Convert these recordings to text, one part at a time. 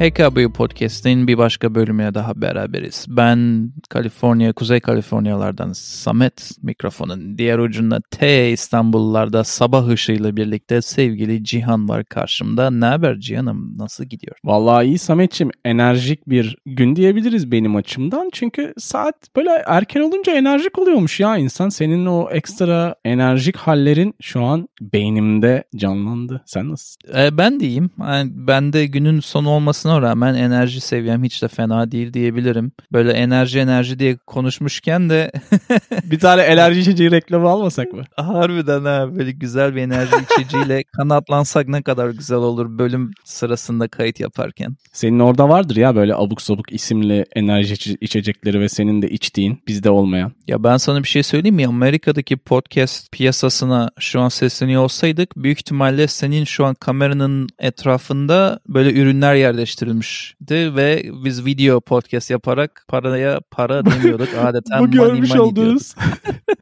HKB Podcast'in bir başka bölümüne daha beraberiz. Ben Kaliforniya, Kuzey Kaliforniyalardan Samet mikrofonun diğer ucunda T İstanbullularda sabah ışığıyla birlikte sevgili Cihan var karşımda. Ne haber Cihan'ım? Nasıl gidiyor? Vallahi iyi Samet'ciğim. Enerjik bir gün diyebiliriz benim açımdan. Çünkü saat böyle erken olunca enerjik oluyormuş ya insan. Senin o ekstra enerjik hallerin şu an beynimde canlandı. Sen nasılsın? Ee, ben de iyiyim. Yani ben de günün sonu olmasına rağmen enerji seviyem hiç de fena değil diyebilirim. Böyle enerji enerji diye konuşmuşken de bir tane enerji içeceği reklamı almasak mı? Harbiden ha böyle güzel bir enerji içeceğiyle kanatlansak ne kadar güzel olur bölüm sırasında kayıt yaparken. Senin orada vardır ya böyle abuk sabuk isimli enerji içecekleri ve senin de içtiğin bizde olmayan. Ya ben sana bir şey söyleyeyim mi? Amerika'daki podcast piyasasına şu an sesleniyor olsaydık büyük ihtimalle senin şu an kameranın etrafında böyle ürünler yerleştirilmişti ve biz video podcast yaparak paraya para demiyorduk. Adeta Bu görmüş olduğunuz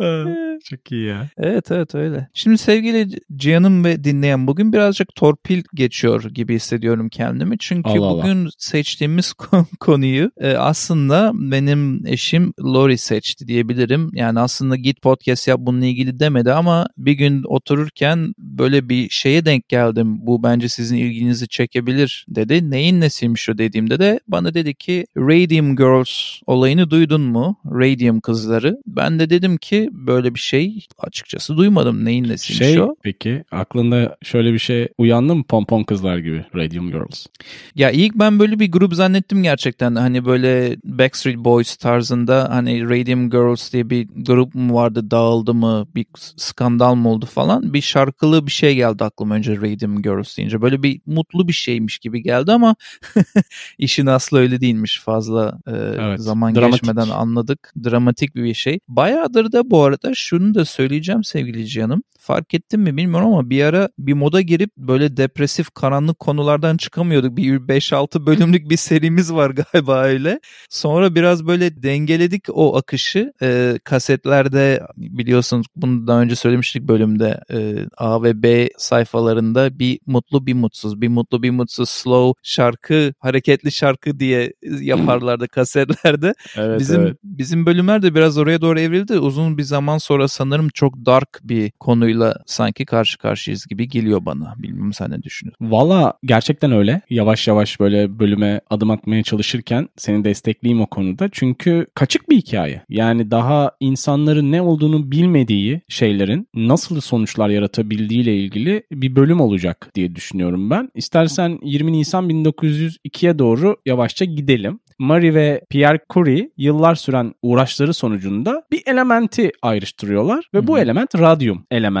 Çok iyi ya. Evet evet öyle. Şimdi sevgili Cihan'ım ve dinleyen bugün birazcık torpil geçiyor gibi hissediyorum kendimi. Çünkü Allah bugün Allah. seçtiğimiz konuyu e, aslında benim eşim Lori seçti diyebilirim. Yani aslında git podcast yap bununla ilgili demedi ama bir gün otururken böyle bir şeye denk geldim. Bu bence sizin ilginizi çekebilir dedi. Neyin nesiymiş o dediğimde de bana dedi ki Radium Girls olayını duydun mu? Radium kızları. Ben de dedim ki böyle bir şey açıkçası duymadım. Neyin nesiymiş şey, o? Peki aklında şöyle bir şey uyandı mı pompon kızlar gibi Radium Girls? Ya ilk ben böyle bir grup zannettim gerçekten. Hani böyle Backstreet Boys tarzında hani Radium Girls diye bir grup mu vardı dağıldı mı bir skandal mı oldu falan. Bir şarkılı bir şey geldi aklıma önce Radium Girls deyince. Böyle bir mutlu bir şeymiş gibi geldi ama işin aslı öyle değilmiş fazla e, evet, zaman dramatik. geçmeden anladık. Dramatik bir şey. Bayağıdır da bu arada şunu da söyleyeceğim sevgili canım. Fark ettin mi bilmiyorum ama bir ara bir moda girip böyle depresif karanlık konulardan çıkamıyorduk. Bir 5-6 bölümlük bir serimiz var galiba öyle. Sonra biraz böyle dengeledik o akışı. Ee, kasetlerde biliyorsunuz bunu daha önce söylemiştik bölümde e, A ve B sayfalarında bir mutlu bir mutsuz, bir mutlu bir mutsuz slow şarkı, hareketli şarkı diye yaparlardı kasetlerde. Evet, bizim evet. bizim bölümler de biraz oraya doğru evrildi. Uzun bir zaman sonra sanırım çok dark bir konuyla sanki karşı karşıyayız gibi geliyor bana. Bilmiyorum sen ne düşünüyorsun? Valla gerçekten öyle. Yavaş yavaş böyle bölüme adım atmaya çalışırken seni destekleyeyim o konuda. Çünkü kaçık bir hikaye. Yani daha insanların ne olduğunu bilmediği şeylerin nasıl sonuçlar yaratabildiği ile ilgili bir bölüm olacak diye düşünüyorum ben. İstersen 20 Nisan 1902'ye doğru yavaşça gidelim. Marie ve Pierre Curie yıllar süren uğraşları sonucunda bir elementi ayrıştırıyorlar ve bu element radyum elementi.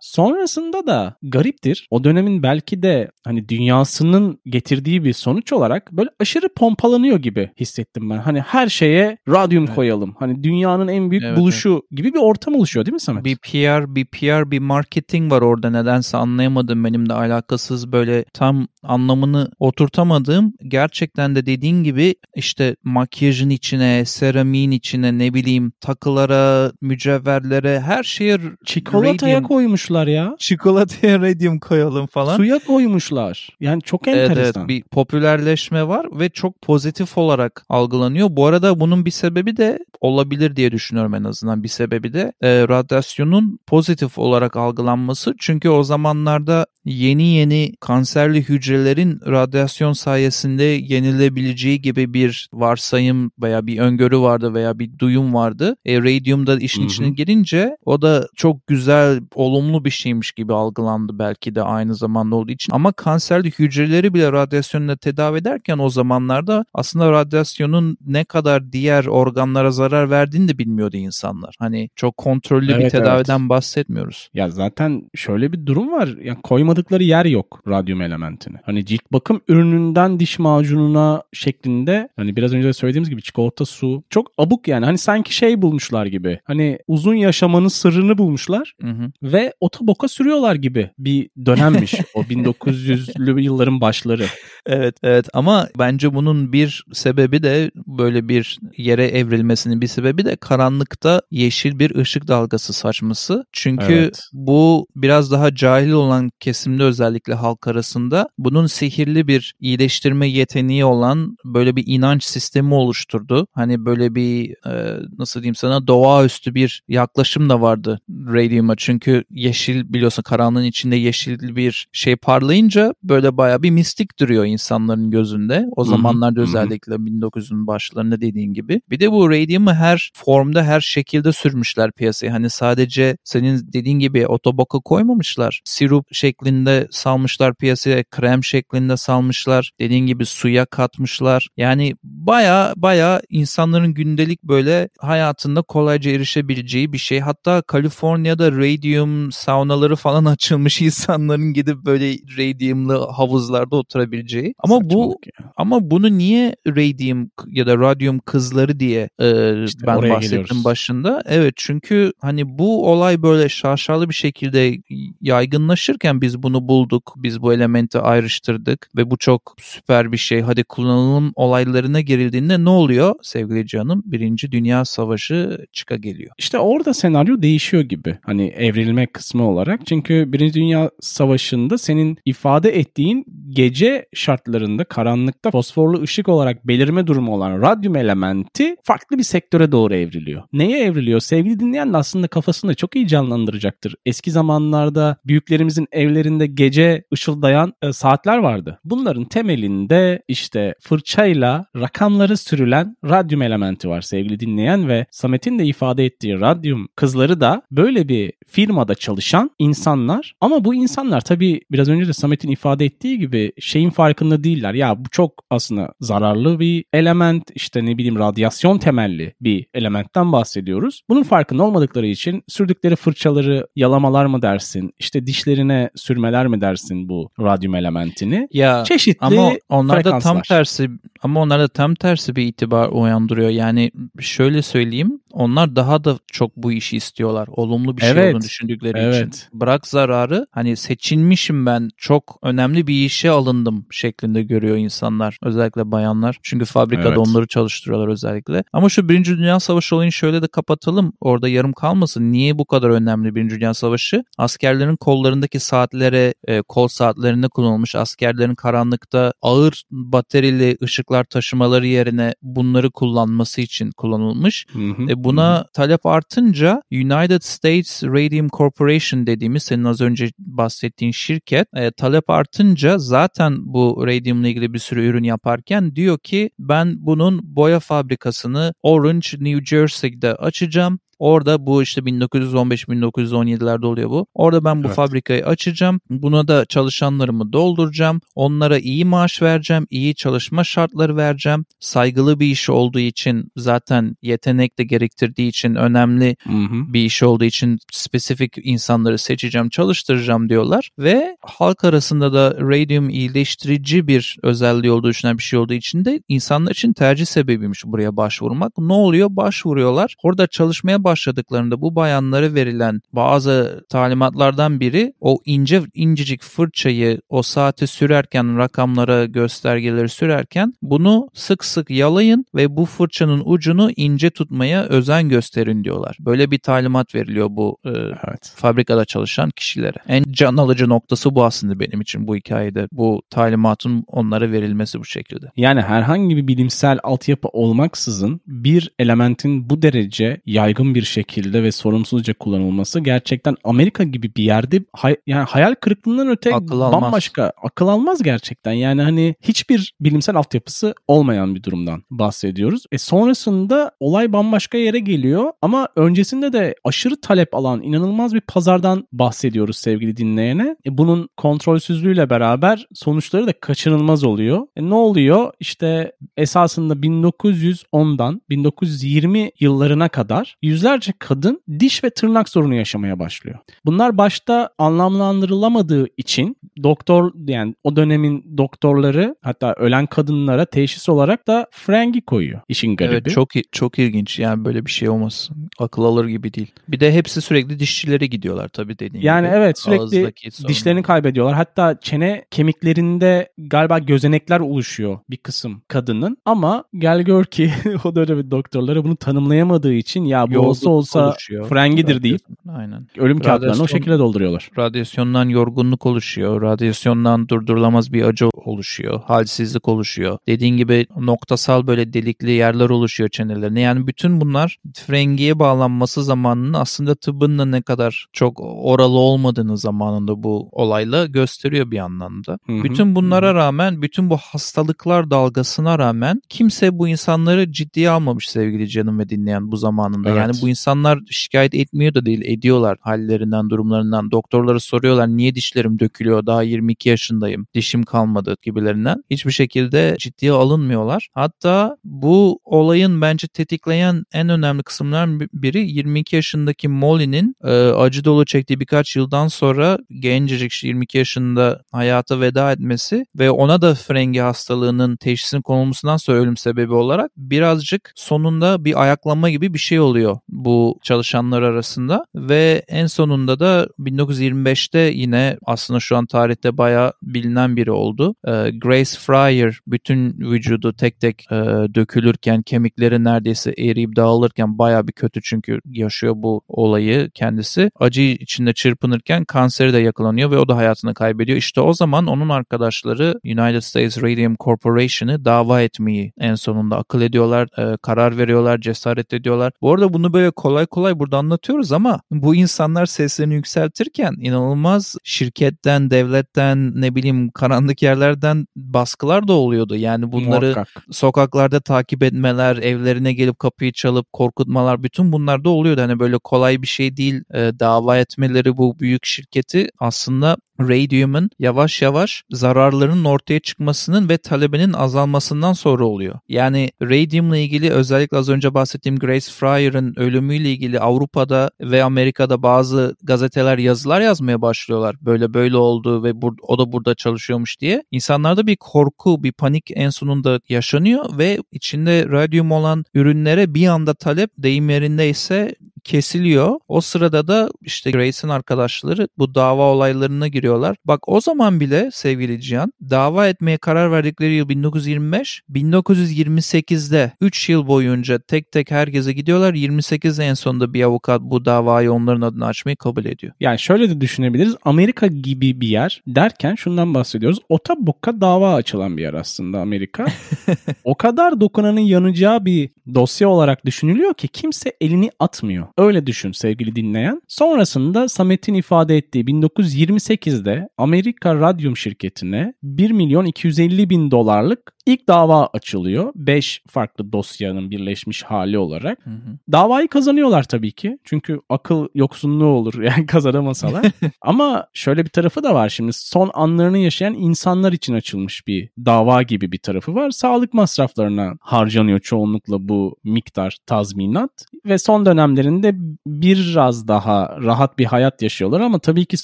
Sonrasında da gariptir. O dönemin belki de hani dünyasının getirdiği bir sonuç olarak böyle aşırı pompalanıyor gibi hissettim ben. Hani her şeye radyum evet. koyalım. Hani dünyanın en büyük evet, buluşu evet. gibi bir ortam oluşuyor değil mi Samet? Bir PR, bir PR, bir marketing var orada nedense anlayamadım benim de alakasız böyle tam anlamını oturtamadığım gerçekten de dediğin gibi işte makyajın içine, seramiğin içine ne bileyim takılara, mücevherlere her şeye çikolataya radium, koymuşlar ya. Çikolataya radium koyalım falan. Suya koymuşlar. Yani çok enteresan. Evet, evet bir popülerleşme var ve çok pozitif olarak algılanıyor. Bu arada bunun bir sebebi de olabilir diye düşünüyorum en azından bir sebebi de e, radyasyonun pozitif olarak algılanması. Çünkü o zamanlarda yeni yeni kanserli hücrelerin radyasyon sayesinde yenilebileceği gibi bir varsayım veya bir öngörü vardı veya bir duyum vardı. E, radium da işin Hı-hı. içine girince o da çok güzel, olumlu bir şeymiş gibi algılandı belki de aynı zamanda olduğu için. Ama kanserli hücreleri bile radyasyonla tedavi ederken o zamanlarda aslında radyasyonun ne kadar diğer organlara zarar verdiğini de bilmiyordu insanlar. Hani çok kontrollü evet, bir tedaviden evet. bahsetmiyoruz. Ya zaten şöyle bir durum var. Yani koymadıkları yer yok radyum elementini. Hani cilt bakım ürününden diş macununa şeklinde hani biraz önce de söylediğimiz gibi çikolata, su çok abuk yani. Hani sanki şey bulmuşlar gibi. Hani uzun yaşamanın sırrını bulmuşlar hı hı. Ve otoboka sürüyorlar gibi bir dönemmiş o 1900'lü yılların başları. Evet evet ama bence bunun bir sebebi de böyle bir yere evrilmesinin bir sebebi de karanlıkta yeşil bir ışık dalgası saçması. Çünkü Evet. bu biraz daha cahil olan kesimde özellikle halk arasında bunun sihirli bir iyileştirme yeteneği olan böyle bir inanç sistemi oluşturdu. Hani böyle bir e, nasıl diyeyim sana doğaüstü bir yaklaşım da vardı Radium'a. Çünkü yeşil biliyorsun karanlığın içinde yeşil bir şey parlayınca böyle baya bir mistik duruyor insanların gözünde. O zamanlarda özellikle 1900'ün başlarında dediğin gibi. Bir de bu Radium'u her formda her şekilde sürmüşler piyasaya. Hani sadece senin dediğin gibi otoboka koymamışlar. Sirup şeklinde salmışlar piyasaya, krem şeklinde salmışlar. Dediğin gibi suya katmışlar. Yani baya baya insanların gündelik böyle hayatında kolayca erişebileceği bir şey. Hatta Kaliforniya'da radium saunaları falan açılmış insanların gidip böyle radiumlu havuzlarda oturabileceği. Ama bu Saçmalık ya. ama bunu niye radium ya da radyum kızları diye e, İşte ben bahsettim geliyoruz. başında. Evet çünkü hani bu olay böyle şaşalı bir şekilde yaygınlaşırken biz bunu bulduk. Biz bu elementi ayrıştırdık ve bu çok süper bir şey. Hadi kullanalım olaylarına girildiğinde ne oluyor sevgili canım? Birinci Dünya Savaşı çıka geliyor. İşte orada senaryo değişiyor gibi. Hani evrilme kısmı olarak. Çünkü Birinci Dünya Savaşı'nda senin ifade ettiğin gece şartlarında karanlıkta fosforlu ışık olarak belirme durumu olan radyum elementi farklı bir sektöre doğru evriliyor. Neye evriliyor? Sevgili dinleyen de aslında kafasında çok iyi canlandıracaktır. Eski zamanlarda büyüklerimizin evlerinde gece ışıldayan e, saatler vardı. Bunların temelinde işte fırçayla rakamları sürülen radyum elementi var sevgili dinleyen ve Samet'in de ifade ettiği radyum kızları da böyle bir firmada çalışan insanlar ama bu insanlar tabii biraz önce de Samet'in ifade ettiği gibi şeyin farkında değiller. Ya bu çok aslında zararlı bir element işte ne bileyim radyasyon temelli bir elementten bahsediyoruz. Bunun farkında olmadıkları için sürdükleri fırçaları yalamalar mı dersin işte dişlerine sürmeler mi dersin bu radyum elementini? Ya Çeşitli ama onlar da tam tersi ama onlar da tam tersi bir itibar uyandırıyor. Yani şöyle söyleyeyim onlar daha da çok bu işi istiyorlar. Olumlu bir şey Evet, olduğunu düşündükleri evet. için. Bırak zararı hani seçilmişim ben çok önemli bir işe alındım şeklinde görüyor insanlar. Özellikle bayanlar. Çünkü fabrikada Evet. onları çalıştırıyorlar özellikle. Ama şu Birinci Dünya Savaşı olayını şöyle de kapatalım. Orada yarım kalmasın. Niye bu kadar önemli Birinci Dünya Savaşı? Askerlerin kollarındaki saatlere, e, kol saatlerinde kullanılmış askerlerin karanlıkta ağır bataryeli ışıklar taşımaları yerine bunları kullanması için kullanılmış. Hı hı. E buna talep artınca United States Radium Corporation dediğimiz senin az önce bahsettiğin şirket e, talep artınca zaten bu radiumla ilgili bir sürü ürün yaparken diyor ki ben bunun boya fabrikasını Orange, New Jersey'de açacağım. Orada bu işte 1915-1917'lerde oluyor bu. Orada ben bu Evet. fabrikayı açacağım. Buna da çalışanlarımı dolduracağım. Onlara iyi maaş vereceğim. iyi çalışma şartları vereceğim. Saygılı bir iş olduğu için zaten yetenek de gerektirdiği için önemli Hı hı. bir iş olduğu için spesifik insanları seçeceğim, çalıştıracağım diyorlar ve halk arasında da radium iyileştirici bir özelliği olduğu düşünen bir şey olduğu için de insanlar için tercih sebebiymiş buraya başvurmak. Ne oluyor? Başvuruyorlar. Orada çalışmaya başladıklarında bu bayanlara verilen bazı talimatlardan biri o ince incecik fırçayı o saate sürerken rakamlara göstergeleri sürerken bunu sık sık yalayın ve bu fırçanın ucunu ince tutmaya özen gösterin diyorlar. Böyle bir talimat veriliyor bu e, Evet. fabrikada çalışan kişilere. En can alıcı noktası bu aslında benim için bu hikayede. Bu talimatın onlara verilmesi bu şekilde. Yani herhangi bir bilimsel altyapı olmaksızın bir elementin bu derece yaygın bir şekilde ve sorumsuzca kullanılması gerçekten Amerika gibi bir yerde hay- yani hayal kırıklığından öte Akıl almaz. bambaşka akıl almaz gerçekten. Yani hani hiçbir bilimsel altyapısı olmayan bir durumdan bahsediyoruz. E sonrasında olay bambaşka yere geliyor ama öncesinde de aşırı talep alan inanılmaz bir pazardan bahsediyoruz sevgili dinleyene. E bunun kontrolsüzlüğüyle beraber sonuçları da kaçınılmaz oluyor. E ne oluyor? İşte esasında 1910'dan 1920 yıllarına kadar yüzlerce yüzlerce kadın diş ve tırnak sorunu yaşamaya başlıyor. Bunlar başta anlamlandırılamadığı için doktor yani o dönemin doktorları hatta ölen kadınlara teşhis olarak da frengi koyuyor. İşin garibi. Evet çok çok ilginç yani böyle bir şey olmasın. Akıl alır gibi değil. Bir de hepsi sürekli dişçilere gidiyorlar tabii dediğin yani gibi. evet sürekli dişlerini kaybediyorlar. Hatta çene kemiklerinde galiba gözenekler oluşuyor bir kısım kadının ama gel gör ki o dönemin doktorları bunu tanımlayamadığı için ya bu Yorgunluk olsa olsa oluşuyor. frengidir deyip Aynen. ölüm kağıtlarını o şekilde dolduruyorlar. Radyasyondan yorgunluk oluşuyor. Radyasyondan durdurulamaz bir acı oluşuyor. Halsizlik oluşuyor. Dediğin gibi noktasal böyle delikli yerler oluşuyor çenelerine. Yani bütün bunlar frengiye bağlanması zamanının aslında tıbbın da ne kadar çok oralı olmadığını zamanında bu olayla gösteriyor bir anlamda. Hı hı. Bütün bunlara rağmen, bütün bu hastalıklar dalgasına rağmen kimse bu insanları ciddiye almamış sevgili canım ve dinleyen bu zamanında. Evet. Yani bu insanlar şikayet etmiyor da değil, ediyorlar hallerinden, durumlarından. Doktorları soruyorlar niye dişlerim dökülüyor daha 22 yaşındayım, dişim kalmadı gibilerinden. Hiçbir şekilde ciddiye alınmıyorlar. Hatta bu olayın bence tetikleyen en önemli kısımlardan biri 22 yaşındaki Molly'nin e, acı dolu çektiği birkaç yıldan sonra gencecik 22 yaşında hayata veda etmesi ve ona da frengi hastalığının teşhisinin konulmasından sonra ölüm sebebi olarak birazcık sonunda bir ayaklama gibi bir şey oluyor bu çalışanlar arasında ve en sonunda da 1925'te yine aslında şu an tarihte bayağı bilinen biri oldu. Ee, Grace Fryer bütün vücudu tek tek e, dökülürken kemikleri neredeyse eriyip dağılırken bayağı bir kötü çünkü yaşıyor bu olayı kendisi. Acı içinde çırpınırken kanseri de yakalanıyor ve o da hayatını kaybediyor. İşte o zaman onun arkadaşları United States Radium Corporation'ı dava etmeyi en sonunda akıl ediyorlar, e, karar veriyorlar, cesaret ediyorlar. Bu arada bunu böyle kolay kolay burada anlatıyoruz ama bu insanlar seslerini yükseltirken inanılmaz şirketten, devletten, ne bileyim karanlık yerlerden baskılar da oluyordu. Yani bunları Muhakkak. sokaklarda takip etmeler, evlerine gelip kapıyı çalıp korkutmalar bütün bunlar da oluyordu. Hani böyle kolay bir şey değil e, dava etmeleri bu büyük şirketi aslında radium'un yavaş yavaş zararlarının ortaya çıkmasının ve talebenin azalmasından sonra oluyor. Yani radiumla ilgili özellikle az önce bahsettiğim Grace Fryer'ın ölümüyle ilgili Avrupa'da ve Amerika'da bazı gazeteler yazılar yazmaya başlıyorlar. Böyle böyle oldu ve bur- o da burada çalışıyormuş diye. İnsanlarda bir korku, bir panik en sonunda yaşanıyor ve içinde radyum olan ürünlere bir anda talep deyim yerindeyse kesiliyor. O sırada da işte Grace'in arkadaşları bu dava olaylarına giriyorlar. Bak o zaman bile sevgili Cihan dava etmeye karar verdikleri yıl 1925. 1928'de 3 yıl boyunca tek tek herkese gidiyorlar. 28'de en sonunda bir avukat bu davayı onların adına açmayı kabul ediyor. Yani şöyle de düşünebiliriz. Amerika gibi bir yer derken şundan bahsediyoruz. Otabukka dava açılan bir yer aslında Amerika. o kadar dokunanın yanacağı bir dosya olarak düşünülüyor ki kimse elini atmıyor. Öyle düşün sevgili dinleyen. Sonrasında Samet'in ifade ettiği 1928'de Amerika Radyum şirketine 1 milyon 250 bin dolarlık İlk dava açılıyor. 5 farklı dosyanın birleşmiş hali olarak. Hı hı. Davayı kazanıyorlar tabii ki. Çünkü akıl yoksunluğu olur yani kazanamasalar. Ama şöyle bir tarafı da var şimdi. Son anlarını yaşayan insanlar için açılmış bir dava gibi bir tarafı var. Sağlık masraflarına harcanıyor çoğunlukla bu miktar tazminat. Ve son dönemlerinde biraz daha rahat bir hayat yaşıyorlar ama tabii ki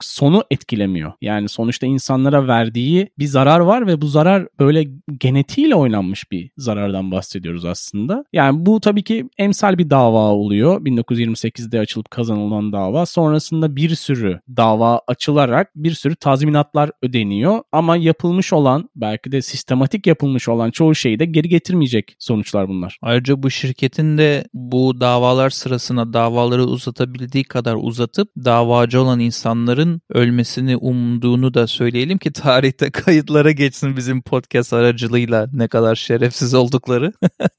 sonu etkilemiyor. Yani sonuçta insanlara verdiği bir zarar var ve bu zarar böyle gene genetiğiyle oynanmış bir zarardan bahsediyoruz aslında. Yani bu tabii ki emsal bir dava oluyor. 1928'de açılıp kazanılan dava. Sonrasında bir sürü dava açılarak bir sürü tazminatlar ödeniyor. Ama yapılmış olan belki de sistematik yapılmış olan çoğu şeyi de geri getirmeyecek sonuçlar bunlar. Ayrıca bu şirketin de bu davalar sırasında davaları uzatabildiği kadar uzatıp davacı olan insanların ölmesini umduğunu da söyleyelim ki tarihte kayıtlara geçsin bizim podcast aracılığıyla saygıyla ne kadar şerefsiz oldukları.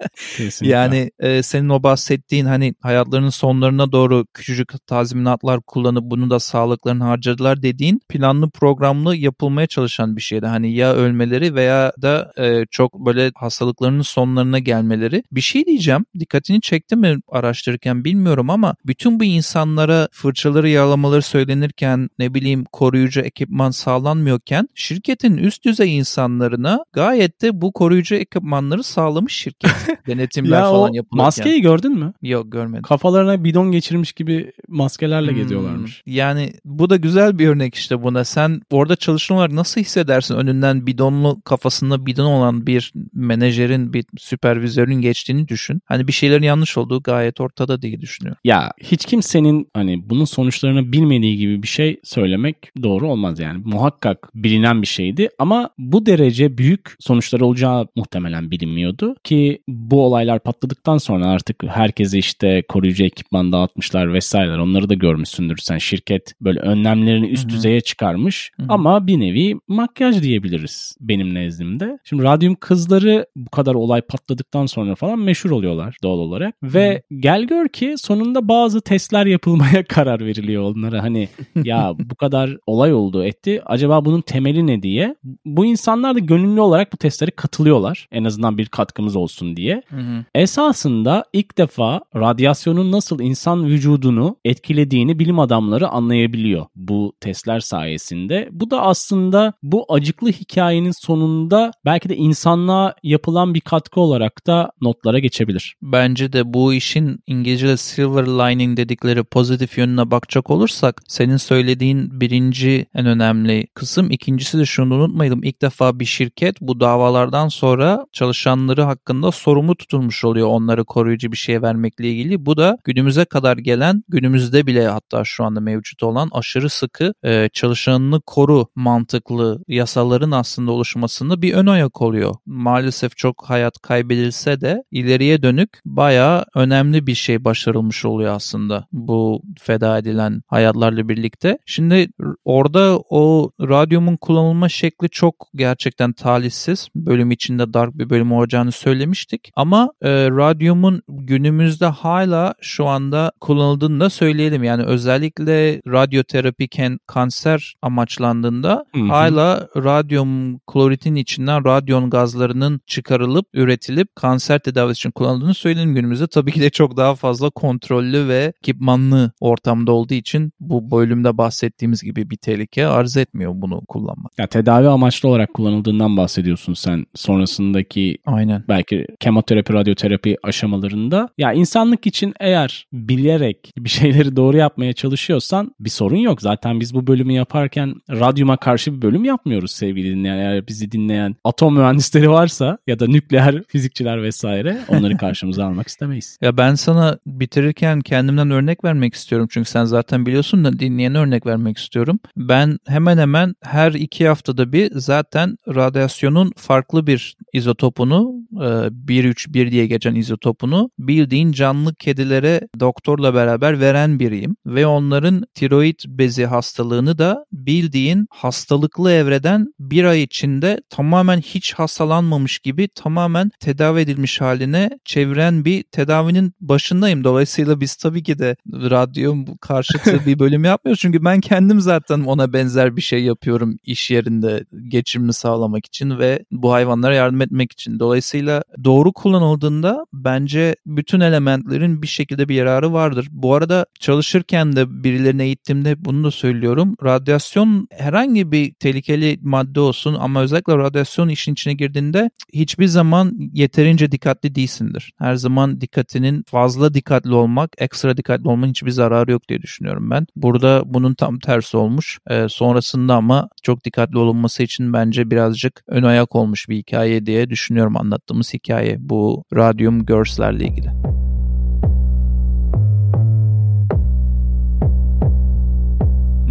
yani e, senin o bahsettiğin hani hayatlarının sonlarına doğru küçücük tazminatlar kullanıp bunu da sağlıklarını harcadılar dediğin planlı programlı yapılmaya çalışan bir şeydi. Hani ya ölmeleri veya da e, çok böyle hastalıklarının sonlarına gelmeleri. Bir şey diyeceğim dikkatini çekti mi araştırırken bilmiyorum ama bütün bu insanlara fırçaları yağlamaları söylenirken ne bileyim koruyucu ekipman sağlanmıyorken şirketin üst düzey insanlarına gayet de bu koruyucu ekipmanları sağlamış şirket. Denetimler ya falan yapılırken. maskeyi gördün mü? Yok görmedim. Kafalarına bidon geçirmiş gibi maskelerle Hmm, geziyorlarmış. Yani bu da güzel bir örnek işte buna. Sen orada çalışan olarak nasıl hissedersin önünden bidonlu kafasında bidon olan bir menajerin, bir süpervizörün geçtiğini düşün. Hani bir şeylerin yanlış olduğu gayet ortada diye düşünüyorum. Ya hiç kimsenin hani bunun sonuçlarını bilmediği gibi bir şey söylemek doğru olmaz yani. Muhakkak bilinen bir şeydi ama bu derece büyük sonuçlar olacağı muhtemelen bilinmiyordu ki bu olaylar patladıktan sonra artık herkese işte koruyucu ekipman dağıtmışlar vesaireler onları da görmüşsündür sen şirket böyle önlemlerini üst Hı hı. düzeye çıkarmış Hı hı. ama bir nevi makyaj diyebiliriz benim nezdimde. Şimdi radyum kızları bu kadar olay patladıktan sonra falan meşhur oluyorlar doğal olarak ve gel gör ki sonunda bazı testler yapılmaya karar veriliyor onlara hani ya bu kadar olay oldu etti acaba bunun temeli ne diye bu insanlar da gönüllü olarak bu testlere katılıyorlar en azından bir katkımız olsun diye Hı hı. Esasında ilk defa radyasyonun nasıl insan vücudunu etkilediğini bilim adamları anlayabiliyor bu testler sayesinde. Bu da aslında bu acıklı hikayenin sonunda belki de insanlığa yapılan bir katkı olarak da notlara geçebilir. Bence de bu işin İngilizce'de silver lining dedikleri pozitif yönüne bakacak olursak senin söylediğin birinci en önemli kısım. İkincisi de şunu unutmayalım. İlk defa bir şirket bu davalardan sonra çalışanları hakkında sorumlu tutulmuş oluyor onları koruyucu bir şey vermekle ilgili. Bu da günümüze kadar gelen günümüzde bile hatta şu anda mevcut olan aşırı sıkı e, çalışanını koru mantıklı yasaların aslında oluşmasında bir ön ayak oluyor. Maalesef çok hayat kaybedilse de ileriye dönük bayağı önemli bir şey başarılmış oluyor aslında bu feda edilen hayatlarla birlikte. Şimdi orada o radyumun kullanılma şekli çok gerçekten talihsiz. Bölüm içinde dark bir bölüm olacağını söylemiştik. Ama e, radyumun günümüzde hala şu anda kullanıldığını da söyleyelim. Yani özellikle radyoterapi ken- kanser amaçlandığında Hı hı. hala radyum kloritin içinden radyon gazlarının çıkarılıp üretilip kanser tedavisi için kullanıldığını söyleyelim günümüzde. Tabii ki de çok daha fazla kontrollü ve ekipmanlı ortamda olduğu için bu bölümde bahsettiğimiz gibi bir tehlike arz etmiyor bunu kullanmak. Ya tedavi amaçlı olarak kullanıldığından bahsediyorsun sen sonrasındaki Aynen. belki kemoterapi, radyoterapi aşamalarında. Ya insanlık için eğer bilerek bir şeyleri doğru yapmaya çalışıyorsan bir sorun yok. Zaten biz bu bölümü yaparken radyuma karşı bir bölüm yapmıyoruz sevgili dinleyen. Eğer bizi dinleyen atom mühendisleri varsa ya da nükleer fizikçiler vesaire onları karşımıza almak istemeyiz. Ya ben sana bitirirken kendimden örnek vermek istiyorum. Çünkü sen zaten biliyorsun da dinleyene örnek vermek istiyorum. Ben hemen hemen her iki haftada bir zaten radyasyonun farklı bir izotopunu e, 1-3-1 diye geçen izotopunu bildiğin canlı kedilere doktorla beraber veren biriyim. Ve onların tiroid bezi hastalığını da bildiğin hastalıklı evreden bir ay içinde tamamen hiç hastalanmamış gibi tamamen tedavi edilmiş haline çeviren bir tedavinin başındayım. Dolayısıyla biz tabii ki de radyo karşıtı bir bölüm yapmıyoruz. Çünkü ben kendim zaten ona benzer bir şey yapıyorum iş yerinde geçimimi sağlamak için ve bu hayvanlara yardım etmek için. Dolayısıyla doğru kullanıldığında bence bütün elementlerin bir şekilde bir yararı vardır. Bu arada çalışırken de birilerine eğittiğimde bunu da söylüyorum. Radyasyon herhangi bir tehlikeli madde olsun ama özellikle radyasyon işin içine girdiğinde hiçbir zaman yeterince dikkatli değilsindir. Her zaman dikkatinin fazla dikkatli olmak, ekstra dikkatli olmanın hiçbir zararı yok diye düşünüyorum ben. Burada bunun tam tersi olmuş. Ee, sonrasında ama çok dikkatli olunması için bence birazcık ön ayak olmuş bir hikaye diye düşünüyorum anlattığımız hikaye bu Radium Girls'lerle ilgili.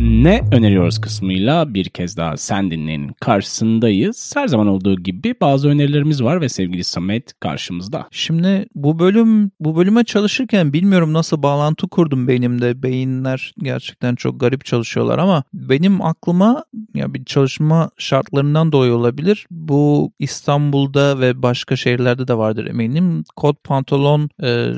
Ne öneriyoruz kısmıyla bir kez daha sen dinleyenin karşısındayız. Her zaman olduğu gibi bazı önerilerimiz var ve sevgili Samet karşımızda. Şimdi bu bölüm bu bölüme çalışırken bilmiyorum nasıl bağlantı kurdum beynimde. Beyinler gerçekten çok garip çalışıyorlar ama benim aklıma ya bir çalışma şartlarından dolayı olabilir. Bu İstanbul'da ve başka şehirlerde de vardır eminim. Kot pantolon e,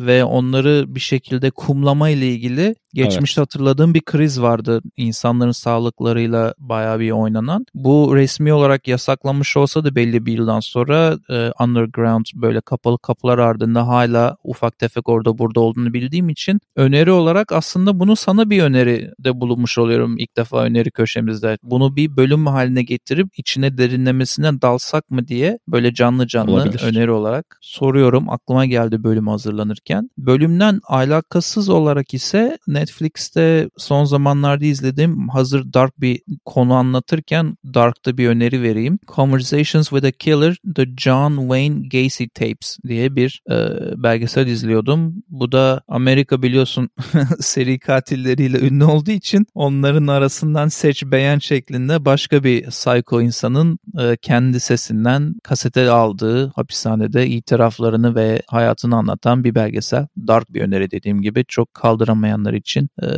ve onları bir şekilde kumlama ile ilgili geçmişte evet. hatırladığım bir kriz vardı. İnsanların sağlıklarıyla bayağı bir oynanan. Bu resmi olarak yasaklanmış olsa da belli bir yıldan sonra e, underground böyle kapalı kapılar ardında hala ufak tefek orada burada olduğunu bildiğim için öneri olarak aslında bunu sana bir öneri de bulunmuş oluyorum ilk defa öneri köşemizde. Bunu bir bölüm haline getirip içine derinlemesine dalsak mı diye böyle canlı canlı Olabilir. öneri olarak soruyorum. Aklıma geldi bölüm hazırlanırken. Bölümden alakasız olarak ise Netflix'te son zamanlarda izlediğim hazır dark bir konu anlatırken dark'ta bir öneri vereyim. Conversations with a Killer The John Wayne Gacy Tapes diye bir e, belgesel izliyordum. Bu da Amerika biliyorsun seri katilleriyle ünlü olduğu için onların arasından seç beğen şeklinde başka bir psycho insanın e, kendi sesinden kasete aldığı hapishanede itiraflarını ve hayatını anlatan bir belgesel. Dark bir öneri dediğim gibi çok kaldıramayanlar için e,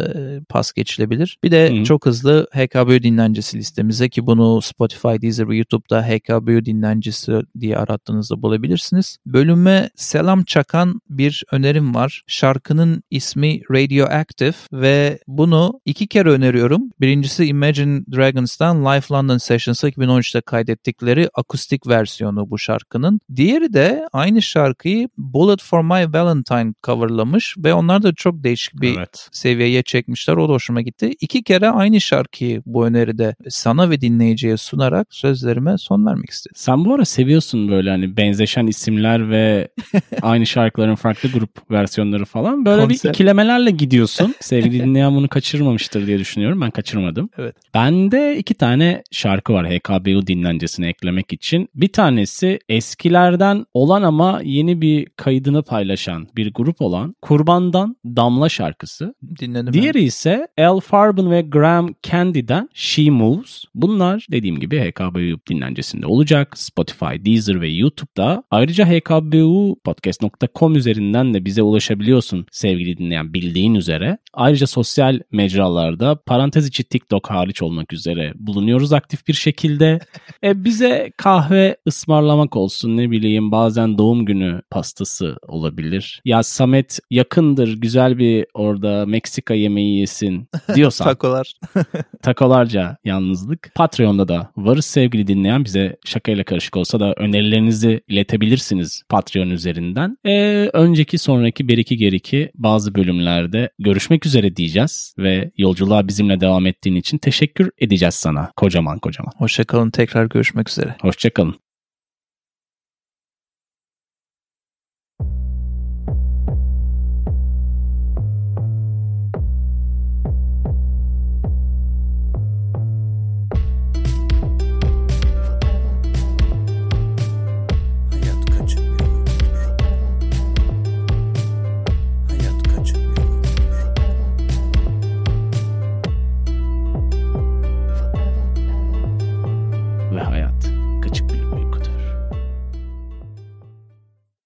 pas geçilebilir. Bir de Hı. çok hızlı HKBO dinlencesi listemize ki bunu Spotify, Deezer ve YouTube'da HKBO dinlencesi diye arattığınızda bulabilirsiniz. Bölüme selam çakan bir önerim var. Şarkının ismi Radioactive ve bunu iki kere öneriyorum. Birincisi Imagine Dragons'tan Live London Sessions'ı 2013'te kaydettikleri akustik versiyonu bu şarkının. Diğeri de aynı şarkıyı Bullet for My Valentine coverlamış ve onlar da çok değişik bir evet. seviyeye çekmişler. O da hoşuma gitti. İki kere aynı şarkıyı bu öneride sana ve dinleyiciye sunarak sözlerime son vermek istedim. Sen bu ara seviyorsun böyle hani benzeşen isimler ve aynı şarkıların farklı grup versiyonları falan. Böyle Konsept. bir ikilemelerle gidiyorsun. Sevgili dinleyen bunu kaçırmamıştır diye düşünüyorum. Ben kaçırmadım. Evet. Bende iki tane şarkı var HKBU dinlencesine eklemek için. Bir tanesi eskilerden olan ama yeni bir kaydını paylaşan bir grup olan Kurban'dan Damla şarkısı. Dinledim. Diğeri ben. ise Al Farben ve Graham Candy'den She Moves. Bunlar dediğim gibi HKBU dinlencesinde olacak. Spotify, Deezer ve YouTube'da. Ayrıca hkbupodcast.com üzerinden de bize ulaşabiliyorsun sevgili dinleyen bildiğin üzere. Ayrıca sosyal mecralarda parantez içi TikTok hariç olmak üzere bulunuyoruz aktif bir şekilde. e, bize kahve ısmarlamak olsun ne bileyim bazen doğum günü pastası olabilir. Ya Samet yakındır güzel bir orada Meksika yemeği yesin diyorsan. Takolar. takolarca yalnızlık. Patreon'da da varız sevgili dinleyen bize şakayla karışık olsa da önerilerinizi iletebilirsiniz Patreon üzerinden. E, önceki sonraki beriki geriki bazı bölümlerde görüşmek üzere diyeceğiz ve yolculuğa bizimle devam ettiğin için teşekkür edeceğiz sana kocaman kocaman. Hoşçakalın tekrar görüşmek üzere. Hoşçakalın.